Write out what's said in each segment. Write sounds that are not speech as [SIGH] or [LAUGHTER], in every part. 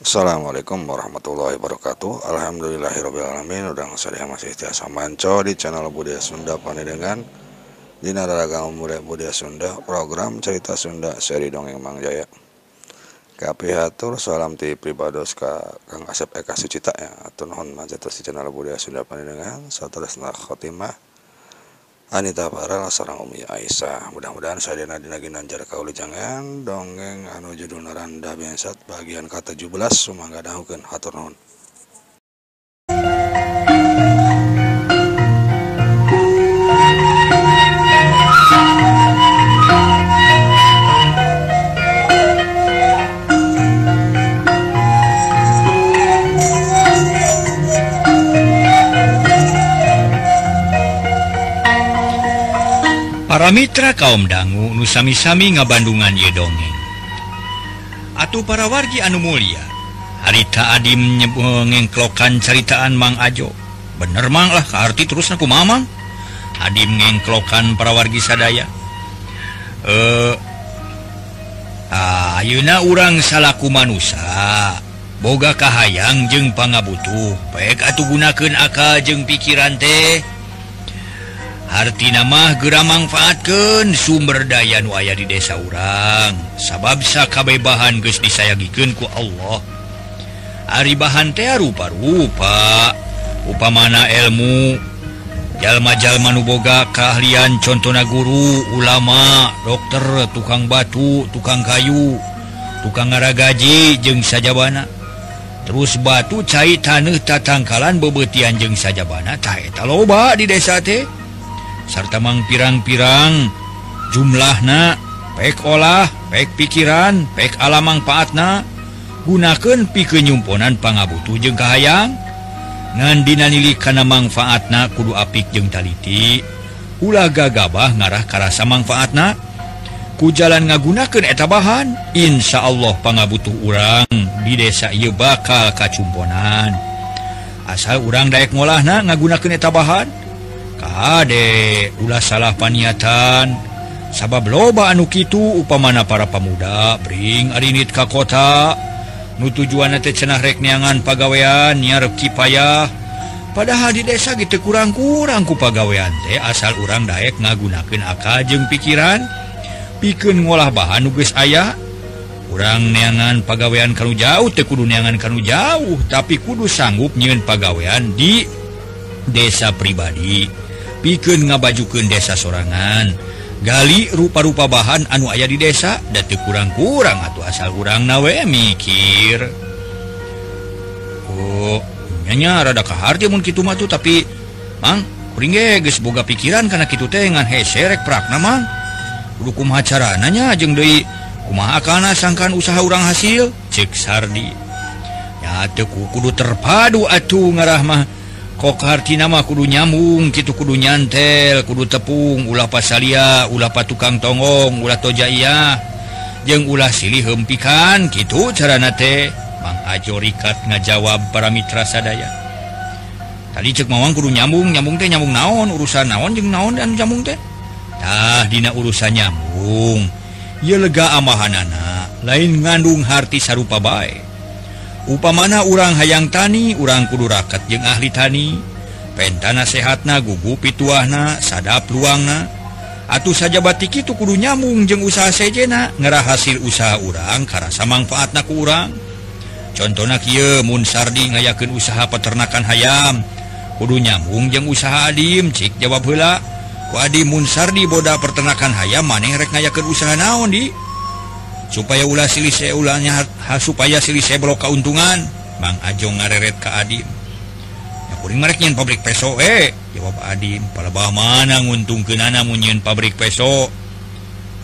Assalamualaikum warahmatullahi wabarakatuh. Alhamdulillahirabbil alamin udang saya masih tiasa manco di channel Budaya Sunda Panedengan Dina Ragam Muda Budaya Sunda program cerita Sunda seri dongeng Mang Jaya. Kapihatur salam ti pribados ka Kang Asep Eka Sucita ya. Atau nuhun majetos di channel Budaya Sunda Panedengan saterusna khotimah Anita Farah sarang Umi Aisyah. Mudah-mudahan sadayana dina ginanjar kaulijangan dongeng anu judul naranda biasat bagian kata 17 sumangga dahukeun hatur nuhun. para mitra kaum dangu nusami-sami ngabandungan ye dongeng. Atuh para wargi anu Mulia harita Adim nyebungengklokan ceritaan Mang Ajo. Bener manglah kearti terus aku Mamang. Adim ngengklokan para wargi sadaya. Eh Ayeuna urang salaku manusia boga kahayang jeung pangabutuh. Baik atuh gunakeun akal jeung pikiran teh. Harti nama gera manfaatkan sumber daya nuaya di desa urang. Sababsa kabebahan guys disayagikenku Allah. Ari bahan teh rupa-rupa upamana ilmu jalma-jalma nuboga keahlian contohna guru ulama dokter tukang batu tukang kayu tukang ngara gaji jeng sajabana. Terus batu cair tanah tatangkalan bebetian jeng sajabana taeta loba di desa teh. sartamang pirang-pirang. Jumlahna pek olah pek pikiran pek alamang paatna. Gunakan pi kenyumponan pangabutuh jeung kahayang. Ngandinanili kana manfaatna kudu apik jeung taliti. Ulaga gabah ngarah karasa manfaatna. Ku jalan ngagunakan eta bahan Insya Allah pangabutuh urang di desa ieu bakal kacumponan. Asal urang daek ngolahna ngagunakan eta bahan Kade ulah salah paniatan. Sabab loba anu Kitu upamana para pemuda bring arinit ka kota. Nu tujuan teh cenah rek neangan pagawean nyarep kipayah. Padahal di desa gitu kurang-kurang ku pagawean teh asal urang Daek ngagunakeun akal jeung pikiran. Pikeun ngolah bahan nu geus aya urang neangan pagawean kanu jauh teh kudu neangan kanu jauh tapi kudu sanggup nyieun pagawean di desa pribadi. piken ngabajukeun desa sorangan. Gali rupa-rupa bahan anu ayah di desa dati kurang-kurang atau asal kurang nawe mikir. Oh nyanya rada kahar mun kitu mah tapi Mang kuring geus boga pikiran karena kitu teh ngan hese rek prakna mang. Kudu kumaha carananya jeung deui kumaha kana sangkan usaha urang hasil? Cek Sardi. Ya teu kudu terpadu atuh ngarah mah. kok hartina nama kudu nyambung gitu kudu nyantel kudu tepung ulah pasalia ulah tukang tongong ulah tojaah jeung ulah silih hempikan gitu caranate mang rikat ngajawab para mitra sadaya. Tadi cek mawang kudu nyambung nyambung teh nyambung naon urusan naon jeung naon dan nyambung tehtah dina urusan nyambung. Ia lega amahanana lain ngandung hati sarupa baik upamana urang hayang tani urang kudu raket jeung ahli tani. Pentana sehatna gugu pituahna sadap luangna atuh saja batik itu kudu nyamung jeung usaha sejena ngera hasil usaha urang karasa manfaat na ku urang. Contohna kieu mun sardi ngayakeun usaha peternakan hayam. Kudu nyambung jeung usaha adim cik jawab heula. Wadi munsardi sardi boda peternakan hayam maneh rek ngayakeun usaha naon di? supaya ulah silih saya ulahnya supaya silih saya blok keuntungan. Bang Ajo ngareret ke Adim. Ya kuring mereknya pabrik peso eh. Jawab Adim pada bah mana nguntung ke nana munyin pabrik peso?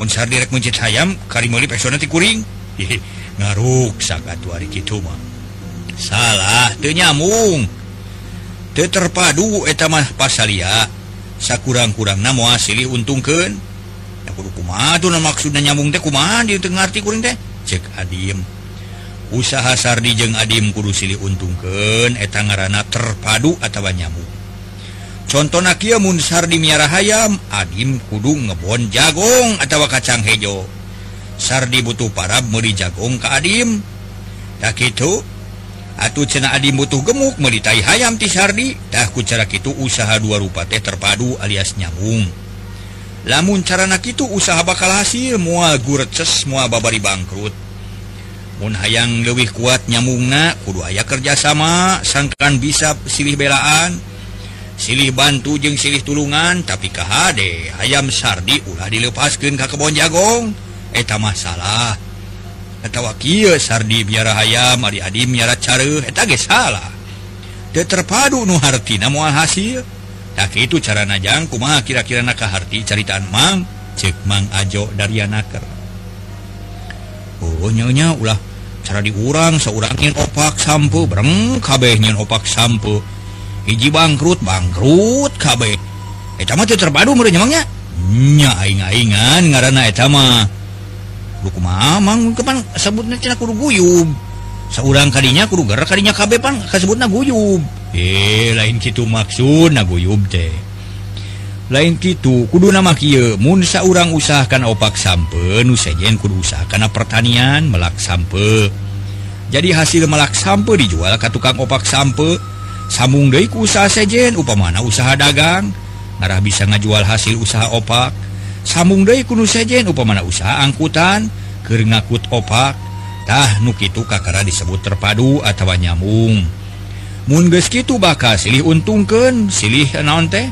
Unsar direk mencit hayam karimoli peso nanti kuring. Ngaruk sakatu hari gitu mah. Salah teu nyamung. Teu terpadu eta mah pasalia sakurang-kurangna moal silih untungkeun. maksudnya nyambung teh ngerti teh cek Adim. Usaha Sardi jeung Adim Kudu Silih untungken etang ngaranana terpadu atau nyamu contoh Nakiamun Sardi miara hayam Adim Kudu ngebon jagung atau kacang hejo. Sardi butuh para meri jagung ke Adim. Tak itu atuh cena Adim butuh gemuk melitai hayam ti Sardi. Takku cara itu usaha dua rupa teh terpadu alias nyambung. lamun caranak itu usaha bakal hasil. Mual gureces semua babari bangkrut. Mun hayang lebih kuat nyamungna kudu aya kerjasama sangkan bisa silih belaan. Silih bantu jeung silih tulungan tapi KHD ayam sardi ulah dilepaskan ke kebon jagong. Eta masalah ketawa kia sardi biara ayam adi-adi miara care eta ge salah. Terpadu nu hartina mual hasil. tak itu cara najang kumaha kira-kira nakahhati caritaan Mang? Cek Mang Ajo dari naker oh, nyonya ulah cara diurang seorangin opak sampo bareng kabehnya opak sampo hiji bangkrut bangkrut kabeh. Eta mah teu terpadu meureun nyamangnya nya aing-aingan ngaranna eta mah. Kudu kumaha mang kapan sebutna cenah kudu guyub? Saurang kadinya kudu gara kadinya kabeh pan kasebutna guyub. eh lain gitu maksud naguyub teh lain gitu kudu nama Musa orang usahakan opak sampe nusajen kudu usaha karena pertanian melak sampe. Jadi hasil melak sampe dijual ke tukang opak sampe sambung Deiku usaha sejen upamana usaha dagang. Arah bisa ngajual hasil usaha opak. Sambung De kudu sejen upamana usaha angkutan ke ngakut opaktah Nukitu Kakara disebut terpadu atau nyambung. munges gitu bakal silih untungken silih naon teh?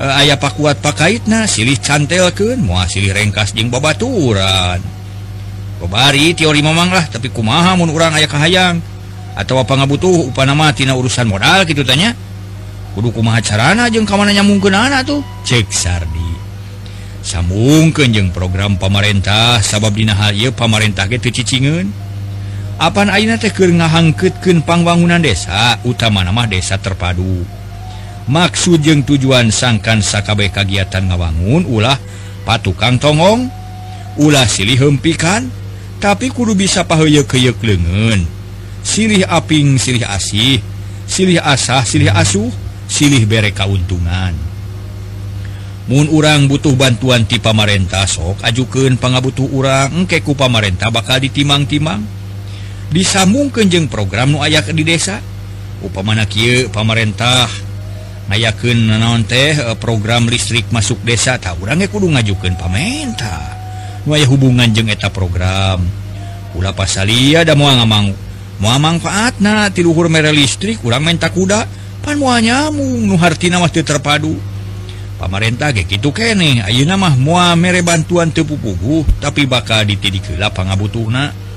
E, ayaah pakuat pakaiit nah silih cantelken mua silih rengkas jeng babaturan. Kebari teori memanglah tapi kumaha mun orang aya kahayang? Atau apa nggak butuh upa nama tina urusan modal gitu tanya? Kudu kumaha carana jeng kamananya mungkin anak tuh? Cek sardi. Sambung jeng program pamarentah sabab dina hal pamarentah gitu cicingan Apaan Aina teh keur ngahangketken pangbangunan desa utama nama desa terpadu. Maksud jeung tujuan sangkan Sakabeh kagiatan ngawangun ulah patukang tongong ulah silih hempikan tapi kudu bisa pahoyo keyek lengen silih aping silih asih silih asah silih asuh silih bere kauntungan. Mun urang butuh bantuan ti pamarentah sok ajukeun pangabutuh urang engke ku pamarentah bakal ditimang-timang. disambung kejeng program nu aya di desa. Upamana Ky pamarentah. Ayaken naon teh eh, program listrik masuk desa tak orangnya kudu ngajukan pamentah nuaya hubungan jeng eta program. Pula pasalia ada mau ngamang mau manfaat na tiluhur mere listrik kurang menta kuda pan muanya nuharti nama terpadu. Pamarentah ge gitu kene ayeuna mah mua mere bantuan tepupugu tapi bakal ditidik lah pangabutuhna.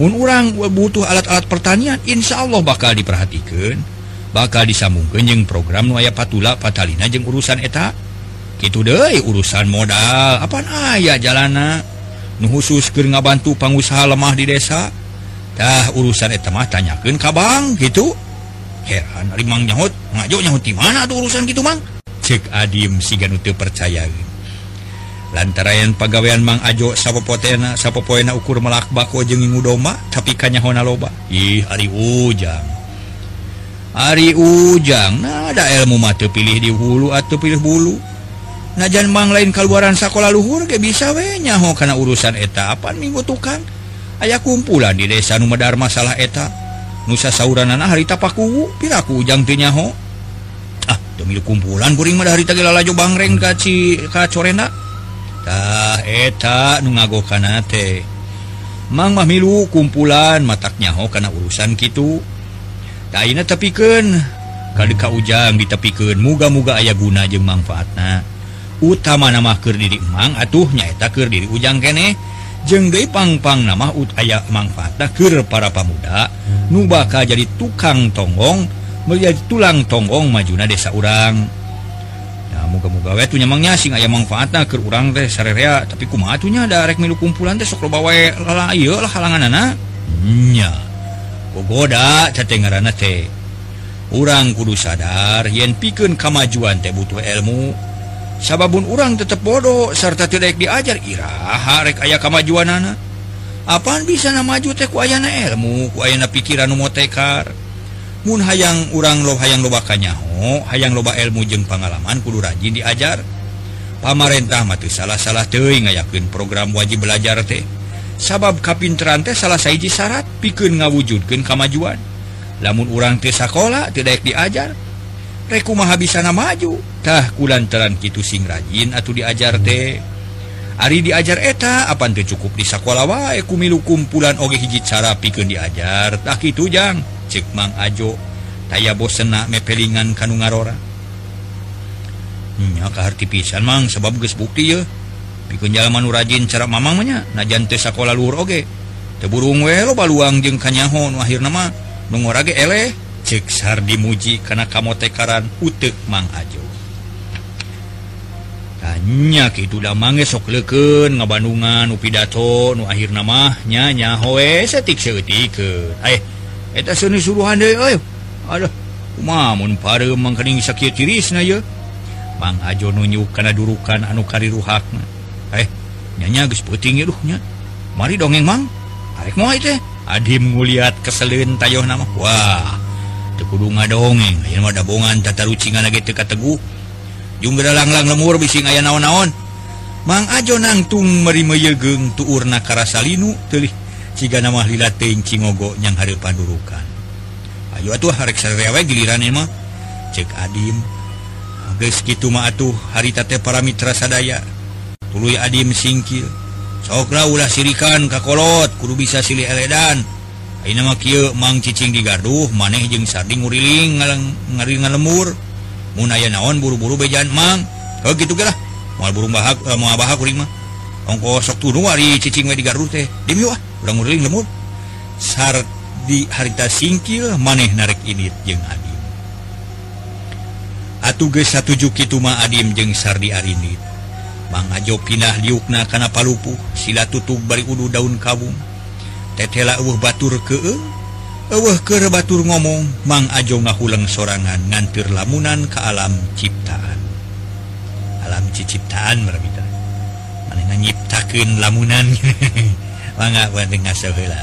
orang butuh alat-alat pertanian Insya Allah bakal diperhatikan bakal disambungkenyeng program nuaya patula Fatalina jeung urusan eta. Gitu deh urusan modal apa aya jalana? Nu khusus ke ngabantu pengusaha lemah di desatah urusan etemah tanyakan Kabang gitu heran mang nyahut ngajok nyahut di mana tuh urusan gitu Mang? Cek Adim si Ganutu percaya. lantaran pegawaian Mang Ajo sapopotena sapopoena ukur melak bako jengingu domba tapi kanyahona loba. Ih Ari ujang. Ari ujang. Nah ada ilmu mate pilih di hulu atau pilih bulu. Najan mang lain keluaran sekolah luhur ge bisa we ho karena urusan eta. Apa minggu tukang? Ayaah kumpulan di desa numedar masalah eta. Nusa sauranana harita pakuwu piraku ujang teu nyaho. Ah demi kumpulan kuring mah harita geulala jo bangreng ka ka tah eta nu ngago teh Mang mamilu kumpulan matanyaho kana urusan gitu Taina tepiken. Kadeka ujang ditepiken muga-muga aya guna jeung manfaatna. Utama keur diri emang atuh nyaetakir diri ujang kene. Jeung de pangpang nama ut aya manfaatna keur para pamuda. Nu bakal jadi tukang tonggong menjadi tulang tonggong majuna desa urang. muga-moga wetunya mangnya sing aya manfaatna ke urang teh sarerea tapi kumatunya ada rek milu kumpulan teh sok loba lala ieu lah halanganna nya kogoda cate ngaranna teh. Urang kudu sadar yen pikeun kamajuan teh butuh ilmu. Sababun urang tetep bodoh serta tidak diajar iraha rek aya kamajuanana. Apaan bisa na maju teh ku ayana ilmu ku ayana pikiran nu motekar? Mun hayang urang lo hayang loba kanyaho hayang loba ilmu jeung pengalaman kudu rajin diajar. Pamarentah mati salah-salah teing ngayakeun program wajib belajar teh. Sabab kapinteran teh salah saiji syarat pikun ngawujudkan kemajuan lamun urang teh sekolah tidak diajar. Reku maju? Tah kulantaran Kitu sing rajin atau diajar teh. Ari diajar eta teu cukup di sekolah wae kumilu kumpulan oge hiji cara pikun diajar. Tak kitu jang. cekmang Ajo taya bosena mepelingan kanung ngarora. Hmm, pisan Mang sebab gesbukti ya pikunjalaman rajin cara mamangnya najante sekolah luhur oge. Teburung loba baluang jeung kanyahon akhir nama ge eleh. Ceksar dimuji karena kamu tekaran utek Mang Ajo. Tanya hanya itulah mange sok leken ngebandungan upidato nu akhir namanya nyahowetiket eh Eh, eta seni suruhan eh. mengkening sakit tiris Bangjo nunjuk karena durukan anu kariruhak eh nyanya puting ruhnya Mari dongeng Mang. Mau Adim nguliat keselin tayo nama. Wah tekudu nga dongeng ada bongan tata rucingan lagi teka teguh juga langlang lemur bising aya naon-naon. Mang Ajo nangtung merimegeng tuurna karasalinu telih Ciganamahlilatincingogo yang hari pandurukan. Ayo atuh hareksawe giliran mah cek Adim. Gitu hari tate para Mitra sadaya. Tuluy Adim singkil. Sokra ulah sirikan kakolot kudu bisa silih eledan. Mang cicing di gaduh maneh jeung sarding nguriling ngari ngalemur. Munaya naon buru-buru bejan mang. Heuh kitu ge lah. Moal burung bahak eh, moal bahak kuring mah. Ongko sok tunu ari cicing we di gaduh teh. Dim wah lemut. Syarat di harita singkil maneh narik ini jeung Adim. Atuge satuju Kituma Adim jeung Sardi Arinit. Mangajo pindah diukna kana palupu sila tutup bari udu daun kabung. Tetela eueuh batur ke eueuh keur batur ngomong Mang Ajo ngahuleng sorangan ngantir lamunan ke alam ciptaan. Alam ciciptaan meramita mana nyiptakeun lamunan. [LAUGHS] mangga buat dengar sebelah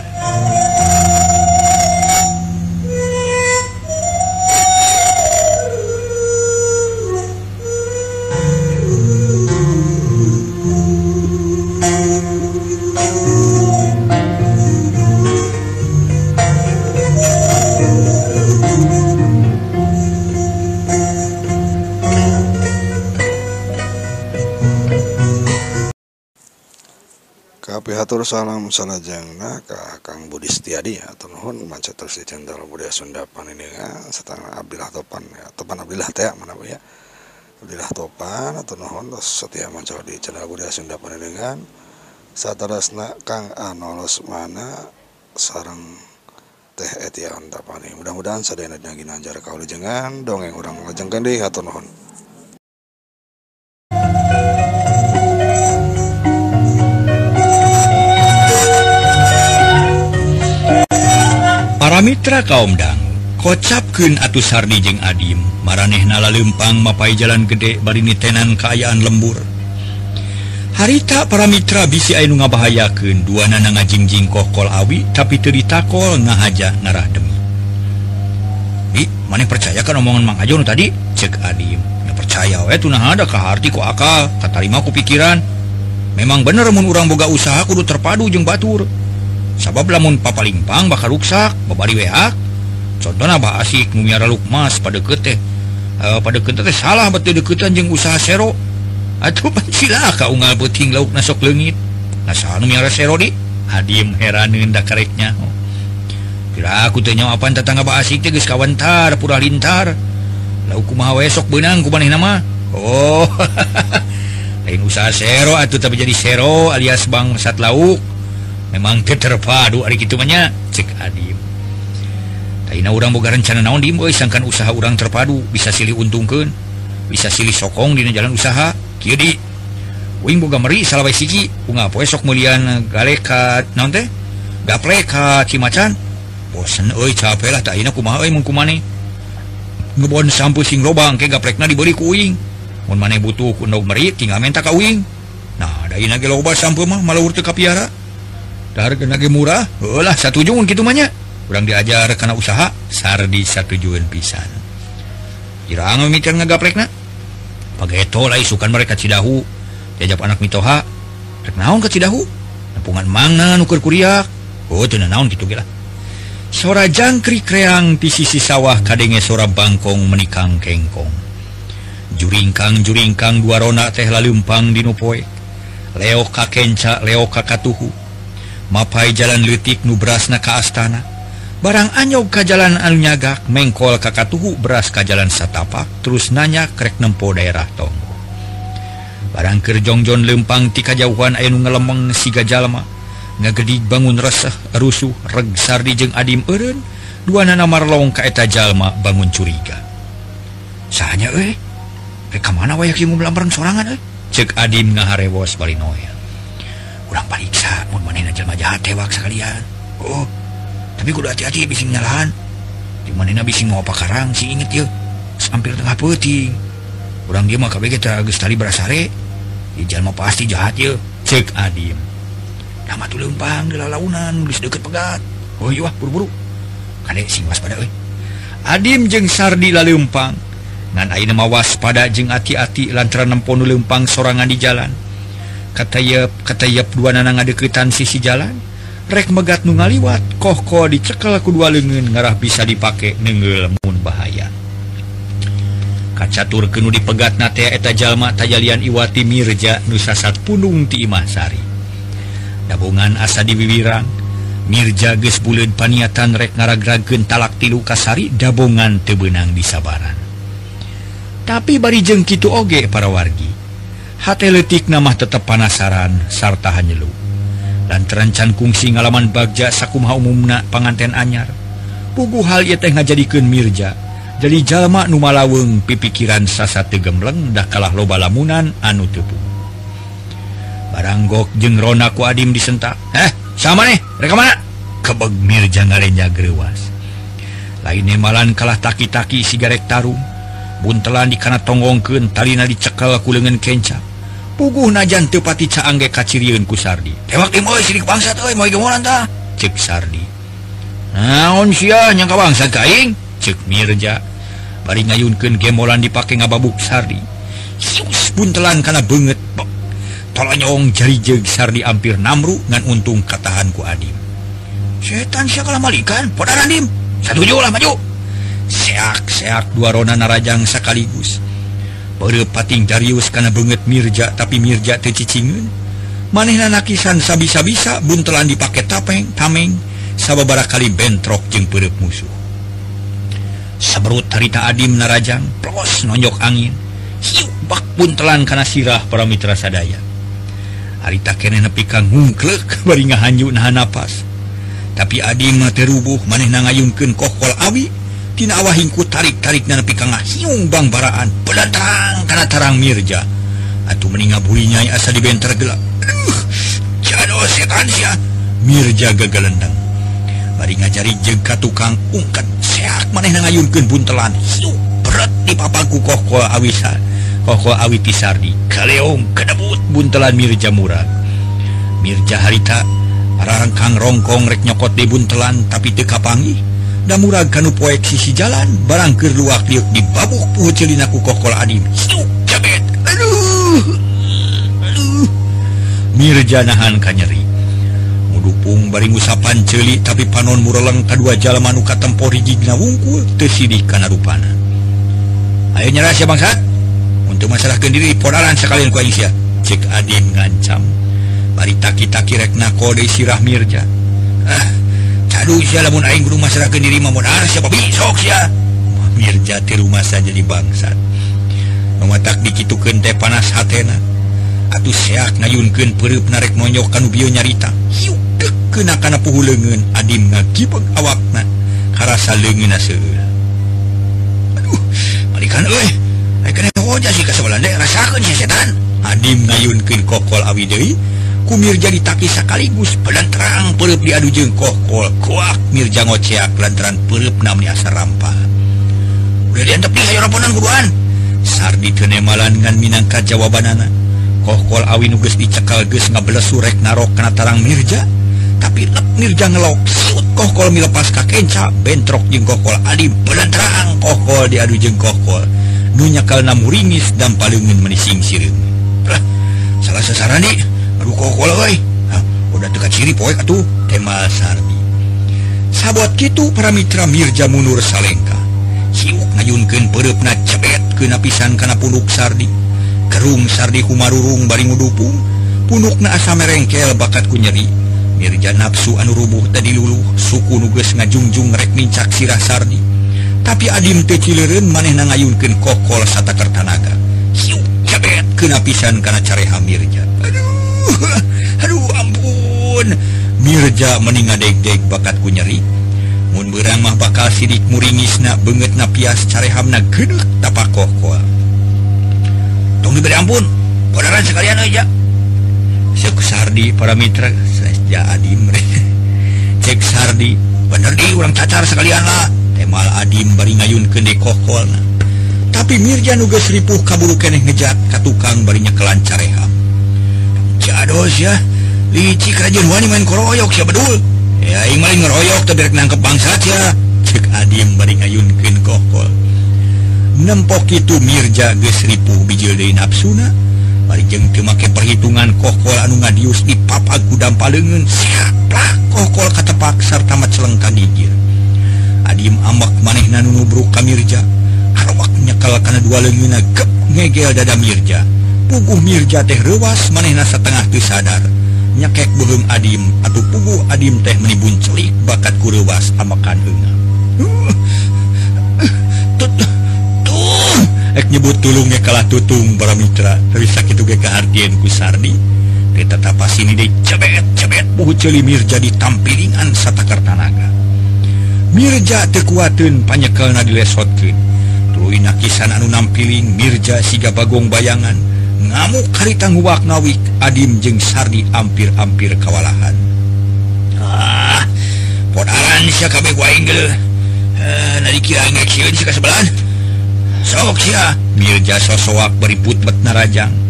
Hatur salam salajeng na ka Kang Budi Setiadi atau nuhun manca terus di channel budaya Sunda Paninega setengah Abdillah Topan ya. Topan Abdillah teh mana ya? Abdillah Topan atau nuhun setia manca di channel budaya Sunda Paninega satarasna Kang Anolos mana sarang teh etian tapani. Mudah-mudahan sadayana dina ginanjar kaulujengan dongeng urang lajengkeun deui hatur nuhun Mitra kaumdang kocapken atuh Sardi jeung Adim. Maraneh nala lempang mapai jalan gede barini tenan keayaan lembur. Harita para Mitra bisi Ainu ngabahayaken dua nana ngajingjing kokol awi tapi teritakol ngahaja ngarah demi. Maneh percayakan omongan Mang Ajon tadi? Cek Adim. Percaya we tuh nah ada kahati ku akal. Katarima ku pikiran. Memang bener mun urang boga usaha kudu terpadu jeung batur. sabab lamun papa limpang bakal ruksak babari wehak contohnya ba asik numiara lukmas pada kete uh, eh, pada kete teh salah betul deketan jeng usaha sero. Atuh [LAUGHS] pancila ka unggal beuting lauk nasok leungit. Nasaha numiara sero di? Ah, Hadim heraneun da kareknya oh. kira aku teh nyawa apaan tetangga ba asik teh geus kawentar pura lintar. Lauk kumaha we sok beunang ku manehna mah? Oh [LAUGHS] lain usaha sero atuh tapi jadi sero alias bangsat lauk. memang keterpadu hari gitunya cek ah, Adim orang boga rencana naon di sangkan usaha orang terpadu. Bisa silih untungkan bisa silih sokong di jalan usaha. Kieu di. Uing boga meri salawai siji bunga poe sok meulian eh, galekat naon teh? Gapleka cimacan. Bosen euy capek lah taina kumaha euy mun kumane ngebon sampu sing lobang ke gaplekna dibeli ku uing. Mun maneh butuh ku endog meri tinggal menta ka uing. Nah da ge loba sampu mah malawur ka kapiara murah. Olah satu juun gitu banyak kurang diajar karena usaha sardi satu juun pisan. Irang memikir ngagaplekna pakai tolai sukan mereka Cidahu. Diajak anak mitoha rek naon ke Cidahu? Nepungan mangan ukur kuriak. Oh naon gitu gila sora jangkrik kreang di sisi sawah kadenge sora bangkong menikang kengkong. Juringkang juringkang dua rona teh lalumpang dinopoe Leo kakenca Leo kakatuhu mapai jalan litik nu berasna ka astana. Barang anyog ka jalan anunyagak mengkol kakatuhu beras ka jalan satapak terus nanya krek nempo daerah tonggo barang kerjongjon lempang ti kajauhan anu ngelemeng siga jalma ngagedig bangun resah rusuh regsardi jeung adim eureun dua nana marlong ka eta jalma bangun curiga. Sahanya euy rek ka mana wae kieu sorangan euy? Cek adim ngaharewos bari noel kurang pariksa jahat tewak sekalian Oh tapi kudu hati-hati bis nyalahan. Dimana bis mau pakarang sih inget yuk hampir tengah putih kurang dia maka kita Agus tadi berasare. Dijal mau pasti jahat yuk cek adim nama tuh lempang di lalaunan nulis deket pegat. Oh iya buru-buru. Kadek sing waspada eh adim jeng sardi lalempang ngan aina mawas pada jeng hati-hati lantaran nemponu lempang sorangan di jalan. katayep katayap dua nana ngadeketan sisi jalan. Rek megat nu ngaliwat kohko dicekel ku dua lengan ngarah bisa dipake dipakai nengelmun bahaya. Kacatur kenu dipegat nate eta jalma tajalian iwati mirja nusasat punung ti imah sari dabungan asa diwiwirang mirja geus buleud paniatan rek ngaragragen talak tilu kasari dabongan tebenang di sabaran. Tapi bari jeng kitu oge para wargi. hatletik nama tetap panasaran sarta hanyelu dan terancan kungsi ngalaman bagja sakumha umumna panganten anyar. Pugu hal ia teh ngajadikeun Mirja jadi jalma nu malaweng pipikiran sasa tegemleng dah kalah loba lamunan anu tepung baranggok jeung Rona ku Adim disentak. Eh sama nih mereka mana? Kebeg Mirja ngarenja grewas lainnya malan kalah taki-taki sigarek tarung. buntelan dikana tonggongken talina dicekal aku lengan kenca. Pugu najan tepati caangge kaciriun ku Sardi. Tewak dimoy sirik bangsat euy moy gemolan tah cek Sardi. Naon sia nyangka bangsa kaing cek Mirja. Bari ngayunkeun gemolan dipake ngababuk Sardi. Sius buntelan kana beungeut tolonyong jari jeug Sardi hampir namru ngan untung katahan ku Adim. Setan sia kalah malikan podaran dim satu lah maju. seak-seak dua Rona narajang sekaligus. Baru pating darius karena banget Mirja tapi Mirja tecicingun manehna nakisan sabisa-bisa buntelan dipakai tapeng tameng sababara kali bentrok jeung perep musuh. Seberut harita adim narajang pros nonjok angin. Siuk bak buntelan karena sirah para mitra sadaya. Harita kene nepi kang ngungklek [LAUGHS] bari ngahanyu nahan napas. Tapi adim mah terubuh manehna ngayungkeun kokol awi. tina awahingku tarik-tarik na pikanga bang baraan. Pelatang karena tarang Mirja. Atau meninga bulinya asa dibenter gelap. Aduh, setan sia. Mirja gagalendang. Bari ngajari jeung ka tukang ungkat. Seak maneh na ngayunkeun buntelan. Hiu berat di papaku kokoh awisa kokoh awi sardi kaleong kedebut buntelan Mirja murad Mirja harita Rangkang rongkong rek nyokot di buntelan tapi teu kapangi? dan murah kanu poek sisi jalan barangkir luak liuk di babuk puhu celina ku kokol adim. Jabet. Aduh. Aduh. Mirja nahan kanyeri mudupung bari ngusapan celi tapi panon mureleng kedua jalan manuka tempori jigna wungkul tersidik kana rupana ayo nyerah siya bangsat. Untuk masalah kendiri podaran sekalian ku Aisyah. Cek adim ngancam. Bari taki-taki rek kode sirah Mirja. Ah. Mirjati rumah saja di bangsa mematak dikitukeun teh panas hatena. Atuh seak ngayunkeun peureub narek nonyok kanu bio nyarita. Hiuk kena kana puhu leungeun adim ngagibeg awakna. Karasa leungeunna seueur. Aduh malikan euy. Ai kana hoja sih ka deh rasakeun sia setan. Adim ngayunkeun kokol awi deui. kumir jadi taki sekaligus. Pelan terang diadu jengkoh kol kuak mirja ngoceak lantaran perut namanya asa rampal udah diantep nih ayo ramponan buruan sardi kenemalan ngan minangka jawabanana. Koh kol awi nuges dicekal ges ngabeles surek narok kena tarang mirja. Tapi lep mirja ngelok siut koh kol milepas kakenca bentrok jengkoh kol adi pelan terang koh kol diadu jengkoh kol nunya kalna muringis dan palingin menising sirim salah sasaran nih Aduh oh, oh, kokol. Udah oh, dekat ciri poek atuh tema Sardi. Sahabat gitu para mitra Mirja Munur Salengka. Siuk ngayunkeun pereupna cebet ke pisan kana punduk Sardi. Kerung Sardi kumarurung bari ngudupung. Pundukna asa merengkel bakat ku nyeri. Mirja nafsu anu rubuh tadi luluh suku nuges ngajungjung rek mincak sirah Sardi. Tapi adim teu cileureun manehna ngayunkeun kokol satakerta tanaga Siuk cebet ke pisan kana careha Mirja. [LAUGHS] aduh ampun. Mirja meninga deg-deg bakatku nyeri. Mun berang mah bakal sidik muringisna banget na pias carehamna gedek tapak kokol tong diberi ampun. Bodaran sekalian aja. Cek Sardi para mitra saja adim [LAUGHS] cek Sardi bener di orang cacar sekalian lah. Temal adim bari ngayun kende kokol tapi Mirja nugas ripuh kaburu keneh ngejat katukang barinya kelan careham Cados ya. Licik Raja main koroyok ya bedul ya main ngeroyok terderek nangkep bangsa ya cek adim bari ngayunkeun kokol nempok itu Mirja gesripuh bijil dari nafsuna bari jeng temake perhitungan kokol anu ngadius di papak gudam palengen siaplah kokol katepak sarta macelengkan dijir adim amak maneh nanu nubruk ka Mirja. Arwak nyekel kana dua leungina gep ngegel dada Mirja. puguh Mirja teh rewas manehna setengah sadar. Nyekek belum adim atau puguh adim teh menibun celik bakat kurewas amakan henga Ek nyebut tulung ge kalah tutung para mitra. Tapi sakit ge kehardian ku Sardi. Di tatapas ini deh cebet cebet. Buhu celi Mirja ditampilingan satakar tanaga. Mirja tekuatin panyekelna dilesotkin tuluy nakisan anu nampiling Mirja siga bagong bayangan. ngamuk tangguwak nawik Adim jeung Sardi ampir-ampir kewalahan ah, eh, soak beriput Betnarajang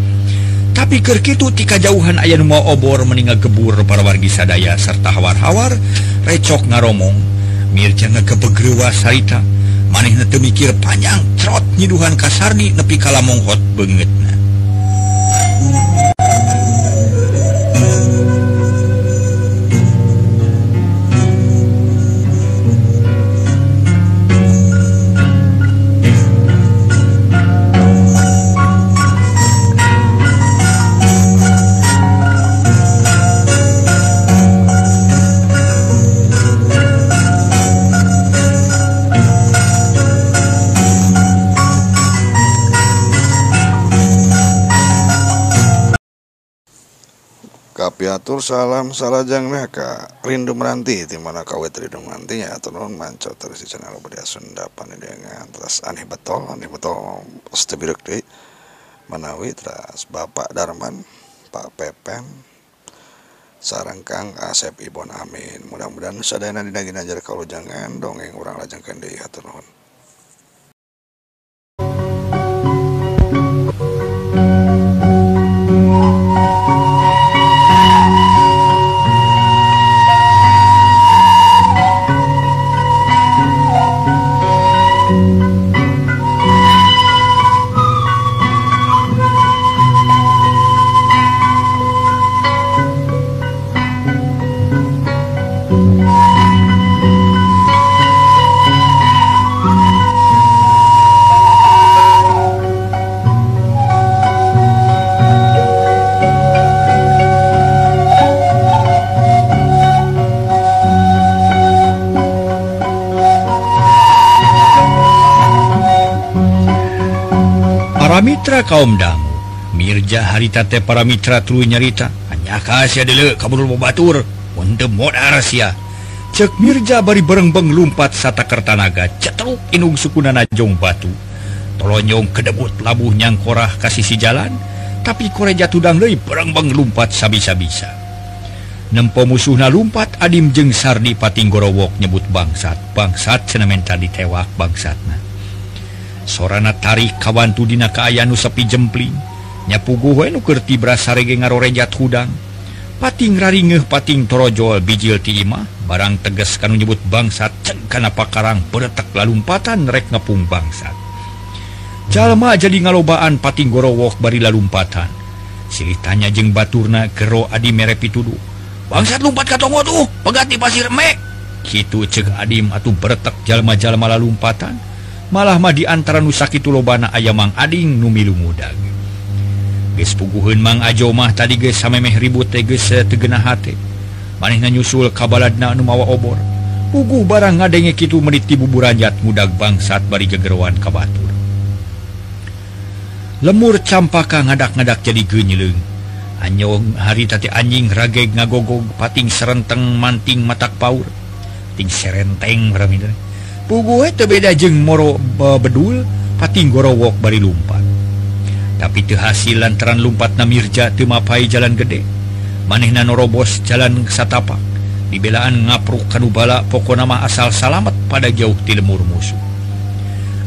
tapi Kerkitu tika jauhan nu mau obor meninggal gebur para wargi sadaya serta hawar-hawar recok ngaromong. Mirja ngekepegrewa sarita. Teu mikir panjang trot nyiduhan kasarni nepi kalamonghot banget Música Kapiatur salam salajang neka rindu meranti di mana kawet rindu merantinya atau non manco terus di channel budaya Sunda dengan. Terus aneh betul aneh betul. Stebirek deh manawi terus Bapak Darman Pak Pepen sarang Kang Asep Ibon Amin. Mudah-mudahan sadayana dinagin ajar kalau jangan dongeng orang lajengkan deui hatur nuhun kaum dangu Mirja haritate para Mitra tru nyarita. Hanya khas kabatur cek Mirja bari berengbeng lumpat sata Kertanaga. Cetruk Inung sukuna Najong Batu. Tolonyong kedebut labuh nyangkorah kasisi jalan. Tapi koreja jatudang Lei berengbeng lumpat sabisa-bisa. Nempo musuhna lumpat Adim jeung Sardi Patinggorowok nyebut bangsat. Bangsat senamenta ditewak bangsatna. sorana tarik kawantu dina kaayanu nusepi jempling. Nyapugukerti berasarege ngarorejat hudang pating raringeh pating torojol bijil timah barang teges kan nyebut bangsat cengkana pakarang beretak lalumpatan rek ngepung bangsat. Jalma jadi ngalobaan pating gorowok bari lalumpatan. Silitanya jeng baturna gero adi mere pituduh bangsat lumpat katongo tuh pegati pasir mek. Gitu cek adim atau beretak jalma-jalma lalumpatan. malah mah diantara Nusakit lobana ayamang Ading Numilu muda puguhun Mang Ajomah tadi guys samemeh ribut teges tegenahati manehna nyusul kabaladna numawa obor. Puguh barang ngadenge kitu meniti buburanjat mudag bangsat bari gegeruan kabatur lemur campaka ngadak-ngadak jadi genyeleng anyong hari tadi anjing rageg ngagogog pating serenteng manting matak paur. Ting serenteng ramina pugu eh, itu beda jeng moro bedul pating gorowok bari lumpat. Tapi kehasil lantaran lumpat namirja temapai jalan gede. Manehna norobos jalan satapak. Dibelaan ngapruk kanubala pokok nama asal salamet pada jauh ti lemur musuh.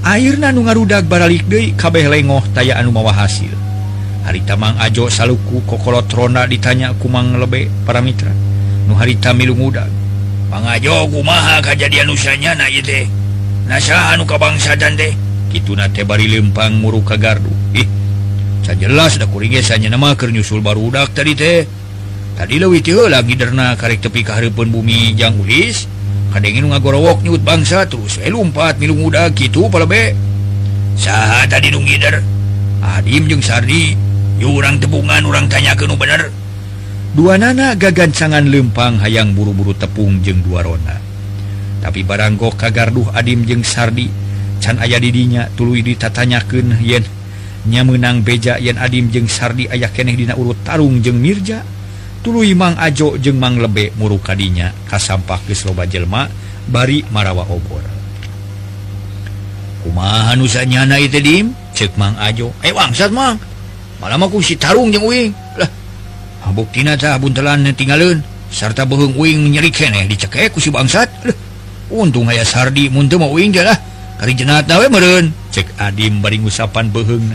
Airna nu ngarudak baralik deui kabeh lengoh taya anu mawa hasil. Hari tamang ajo saluku kokolotrona ditanya kumang lebe para mitra. Nu harita milu udag pangajo kumaha kejadian usanya na deh nasa anu kabangsa dan deh gitu na tebari lempang muruk ka gardu. Ih jelas dah kurigesanya nama kernyusul baru udak tadi teh. Tadi leuwih teu lagi derna karek tepi ka hareupeun bumi jang ulis. Kadengin ngagorowok nyut bangsa terus eh lumpat milung udak gitu be. Saha tadi nunggider Adim jeung Sardi nyurang tebungan orang tanya ke nu bener. dua nana gagancangan lempang hayang buru-buru tepung jeng dua rona. Tapi baranggo kagarduh Adim jeung Sardi can aya didinya tulu ditatanyaken yen. Nya menang beja yen Adim jeung Sardi ayah keneh dina urut tarung jeung Mirja. Tulu Imang Ajo jeung Mang lebek muru kadinya kasampah ke loba jelma bari marawa obor. Kumahan usahanya na itu dim? Cek Mang Ajo. Eh wangsat Mang. Malam aku si tarung jeung uing. Lah buktina buntelan tinggalun serta bohong wing nyerikeneh dicekek kusi bangsat. Untung aya sardi muntu mau wing jalah. Kari jenat nawe meren. Cek adim baring usapan beheng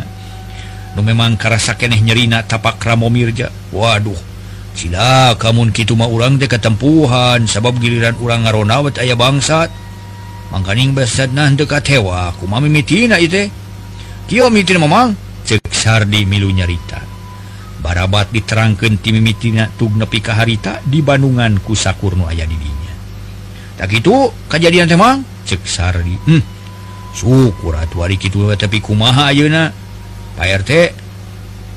nu memang karasa keneh nyerina tapak ramo mirja waduh sila kamun kitu mah urang teh ketempuhan sabab giliran urang ngaronawat aya bangsat. Mangkaning besat nah dekat hewa kumami mitina itu kieu mitin mamang cek sardi milu nyarita. barabat diterangkan timimitina ka harita di Bandungan kusakurno aya didinya tak itu kejadian temang ceksar di hmm. syukur atuh hari kitu tapi kumaha ayeuna Pak RT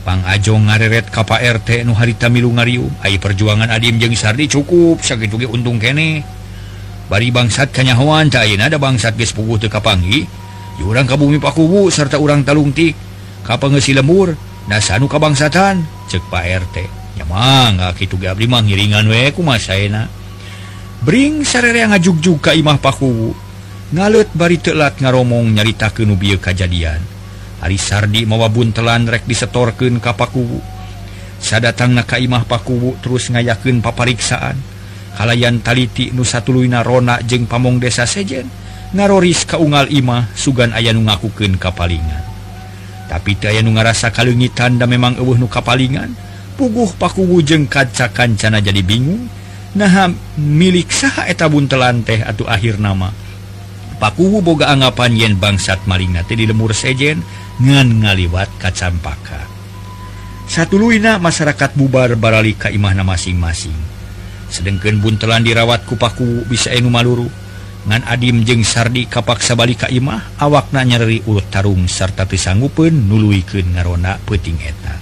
Pang Ajo ngareret ka Pak RT nu harita milu ngarium ai perjuangan Adim jeung Sardi cukup sakitu ge untung kene. Bari bangsat kanyahoan teh ayeuna ada bangsat geus puguh teu kapanggi di urang ka bumi pakubu serta urang talungtik ka pengesi lembur dasanu kabangsatan cek Pak RTnya gitu Gabrimah ngiringan weku Mas Bring sarerea ngajug juga Imah Paku ngalut bari telat ngaromong nyarita ke nubi kejadian Ari Sardi mawabun telan rek disetorken kapaku sadatang naka Imah Paku terus ngayaken papariksaan. Kalayan taliti Nusatuluna Rona jeung pamong desa sejen. Ngaroris kaungal Imah sugan aya nu ngakuken kapalingan tapi daya nu ngarasa kalungi tanda memang eueuh nu kapalingan puguh pakuwu jeung kaca-kancana jadi bingung. Nah milik saha eta buntelan teh atau akhir nama? Pakuwu boga anggapan yen bangsat malinga teh di lemur sejen ngan ngaliwat kacampaka. Satu luina masyarakat bubar barali ka imahna masing-masing. Sedangkan buntelan dirawat ku pakuwu bisa enu maluru. ngan Adim jeung Sardi kapaksa balik ka Imah awakna nyeri urut tarung serta pisanggupun nuluikeun ngaronda peting eta.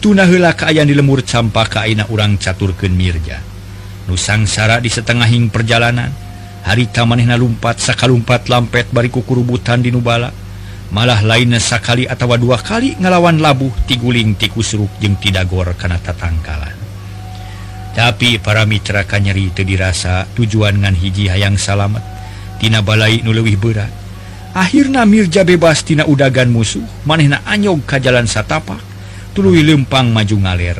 Tuna heula kaayaan di lembur campa kaina urang caturken Mirja. Nusangsara di setengahing perjalanan harita manehna lumpat sakalumpat lampet bariku kurubutan di Nubala. Malah lainnya sakali atau dua kali ngalawan labuh tiguling tikus suruk jeung tidak gor karena tatangkalan. tapi para mitra kanyeri itu dirasa tujuan ngan hiji hayang salamet Tina Balai nulewih berat. Akhirnya Mirja bebas Tina udagan musuh. Manehna anyog ka jalan satapak tului lempang maju ngalir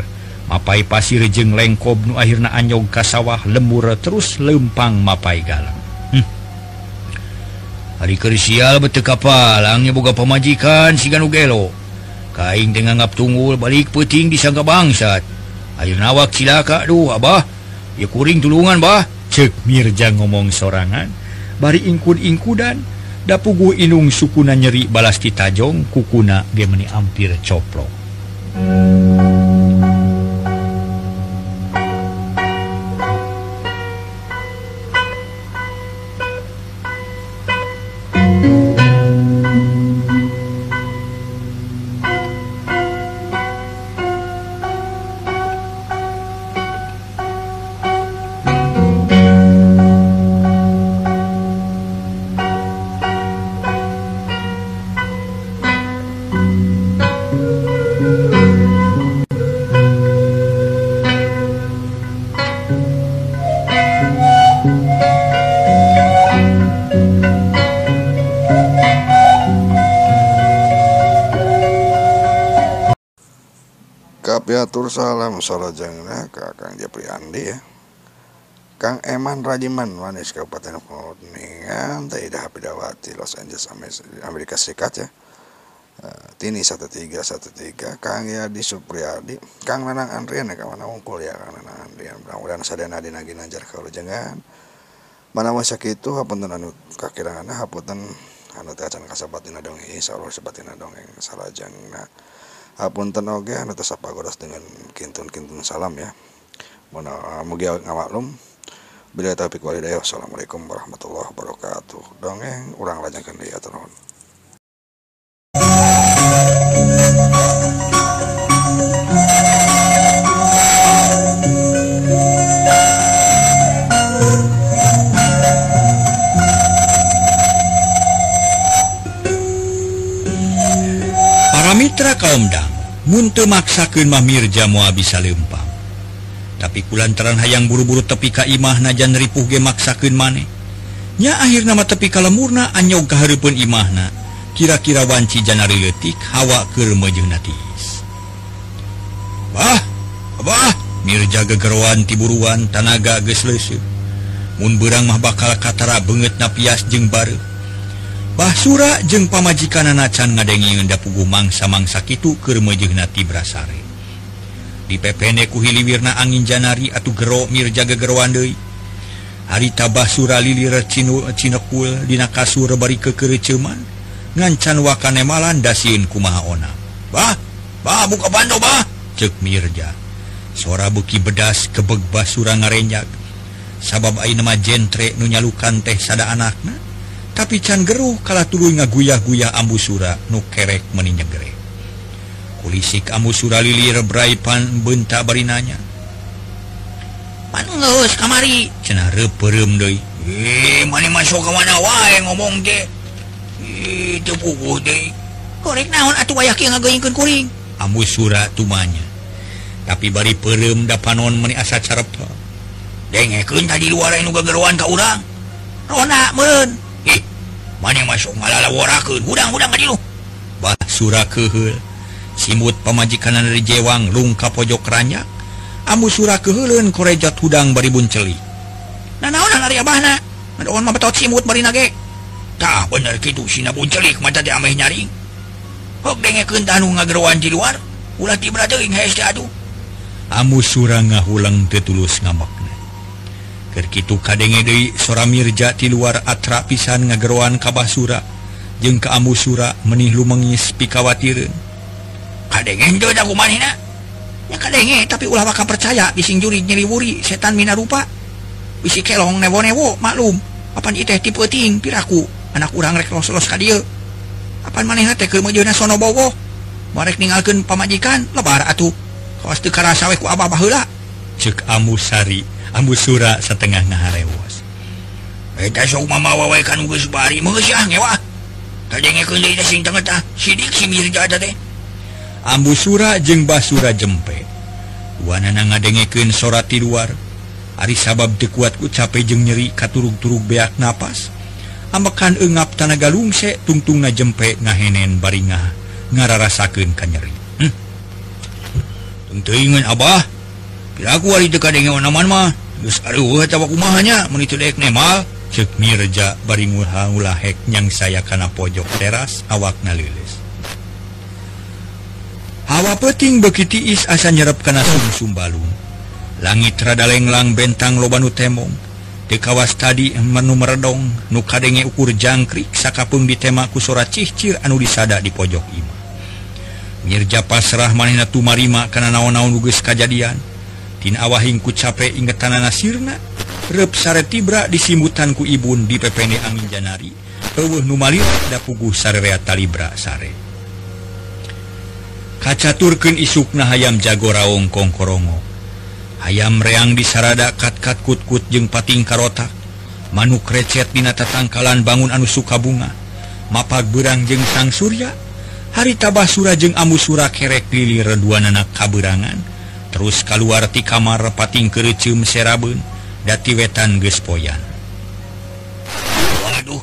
mapai pasir jeng lengkob nu akhirnya anyog ka sawah lembur terus lempang mapai galang. Hm. hari kerisial betul kapalangnya boga pemajikan si ganu gelo. Kaing tengah ngap tunggul balik peting disangka bangsat. Ayunawa kilaka aduh Abah. Ya kuring tulungan Bah. Cek Mirja ngomong sorangan. Bari ingkun-ingku dan dapugu inung sukuna nyeri balas Kitajong kukuna gemeni ampir coplok. Piatur salam salajengna ka Kang Japriandi ya. Kang Eman Rajiman manis Kabupaten Kuningan Taidah Pidawati Los Angeles Amerika Serikat ya. Eh, Tini 1313 Kang Yadi Supriyadi. Kang Nanang Andrian ya Kang mana ungkul ya Kang Nanang Andrian. Mudah-mudahan sadana dina mana masa itu hapunten anu kakirangan hapunten anu teh acan kasabatina dongeng insyaallah sabatina dongeng salajengna hapunten oge anu teh sapagodas dengan kintun-kintun salam ya Mana mugi ngamaklum Bila taufiq wal hidayah. Assalamualaikum warahmatullahi wabarakatuh. Dongeng urang lajengkeun deui atur. Para mitra kaumdang muntu maksakeun Mamirja mua bisa lempang tapi kulantaran hayang buru-buru tepi ka imah najan ripuh ge maksakeun maneh. Nya akhir nama tepi kalemurna anyog kahareupeun imahna. Kira-kira wanci janari leutik hawa keur meujeuh natis. Bah bah Mirja gegeroan tiburuan tanaga geus leuseuh. Mun beurang mah bakal katara beungeut napias jeung bareu. Basura jeung pamajikan nacan ngadenngi dapugu mangsa mangsa itu nati brasare. Di pepene kuhili wirna angin Janari atau gero Mirjaga deui harita Basura lilir Cinekul dina kasur bari kekereceman ngancan wakane malan kumaha ona. bah bah buka bando bah cek Mirja suara buki bedas kebeg Basura ngarenjak. Sabab aina jentre nunyalukan teh sada anakna. tapi can geruh kala tulu ngaguyah-guyah ambusura nu kerek meninyegere kulisik ambusura lilir braipan bentak barinanya Panus kamari cenah reupeurem deui. Eh, mani masuk ka mana wae ngomong teh. Itu teu puguh deui. Korek naon atuh wayah kieu ngageuingkeun kuring. Ambusura tumanya. Tapi bari peureum da panon meni asa carep. Dengekeun tadi luar anu gageroan ka urang. Rona meun. mana masuk? Malalaudang-udang sura kehul simut pemajikan dari Jewang lungka pojok ranya Ambu Sura kehelun korejat hudang baribun celi nah, nah, nah, simut tak bener gitu sinabun celik mata teh ameh nyaring. Hok dengekeun tanu ngageroan di luar. Ulah tibra teuing heste aduh Amu surang ngahulang tetulus ngamak Kerkitu kadenge deui sora Mirja ti luar atra pisan ngageroan ka basura jeung ka sura menih lumengis pikawatireun. Kadenge deui da kumanehna. Ya kadenge tapi ulah bakal percaya bising juri nyeliwuri setan mina rupa. Bisi kelong newo-newo maklum. Apan ieu teh tipe ting piraku anak urang rek los-los ka dieu. Apan manehna teh keur meujuna sono bogo. Marek ningalkeun pamajikan lebar atuh. Kawas teu karasa we ku abah baheula. cek Amusari Ambu Sura setengah naharewas Ambu Sura jeung Basura jempe. Wanana ngadengeken sorati luar. Ari sabab dekuatku capek jeung nyeri katurug-turug beak napas. Amekan engap tanaga lungse tungtung na jempe ngahenen baringah ngararasakeun ka nyeri. Hmm? Tentuingan Abah aku mahja baringula heknyang saya karena pojok teras awakna lilis. Hawa peting begiti is asa nyerap karena sumsum balung. Langit rada lenglang bentang lobanu temong di kawas tadi menu meredong. Nu kadenge ukur jangkrik sakapung di tema kusora cihcir anu disada di pojok imah Mirja pasrah manina tumarima karena naon-naon luges kejadian Tina awahingku capek inget tanah nasirna. Rep sare tibra disimbutan ku Ibun di PPN angin Janari. Eueuh nu malih da puguh sarerea talibra sare. Kacaturkeun isukna hayam jago raong kongkorongo. Hayam reang disarada kat-kat kutkut jeung pating karotak manuk recet dina tatangkalan bangun anu suka bunga. Mapak berang jeung sang surya. Hari tabah sura jeung amu sura kerek lilir reduan anak kaberangan. terus kaluarti kamar pating kerecum serabun dati wetan gespoyan Waduh.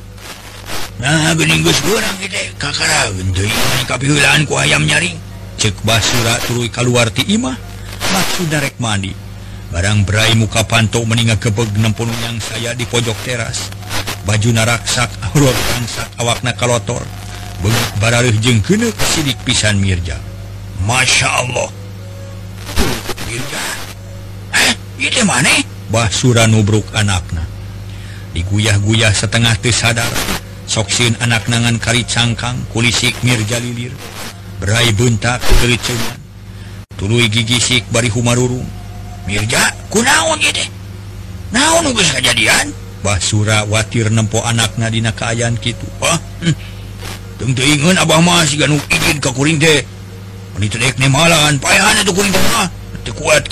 Nah gening geus gorang gede. Kakara deui kapihulaan ku ayam nyaring cek basura turui kaluar ti imah maksud darek mandi. Barang berai muka panto meninggal kebeg nempun yang saya di pojok teras. Baju naraksak aurot angsak awakna kalotor. Beuk barareuh jeung kene sidik pisan Mirja. Masya Allah. Basura nubruk anakna. Diguyah-guyah setengah sadar soksin anak nangan kari cangkang kulisik mirjalilir berai buntak kecengan tulu gigisik bari humaruru Mirja kunaon deh? Naon geus kejadian? Basura watir nempo anak nadina kaayaan kitu. Ah hm. tentu teuingeun abah mas siga izin ijin ka kuring teh. Mun teu dek nemalan paehan atuh kuring teh. kuat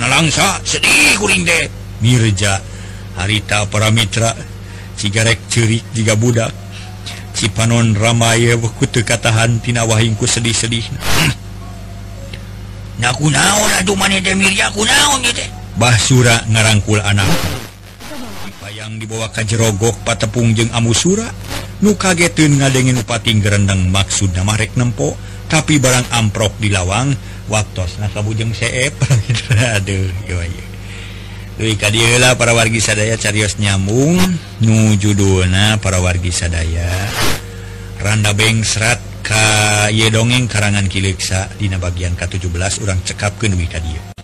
nalangsa. Sedih kuring teh Mirja harita para Mitra cigarek cirik jika budak. Cipanon Ramaya wekutu katahantina wahingku sedih-sedih. Hmm. Bah Basura ngarangkul anak. Bayang dibawa ka jerogok patepung jeung amusura nu kagetun ngadengin upati gerendang maksud namarek nempo. Tapi barang amprok di lawang waktus nah kabujeng seep. [LAUGHS] Aduh yo, para wargi sadaya carios nyambung nu judulna para wargi sadaya. Randa Bengsrat Kaye dongeng karangan Kiliksa Dina bagian ke-17 orang cekap ke Nui Kadir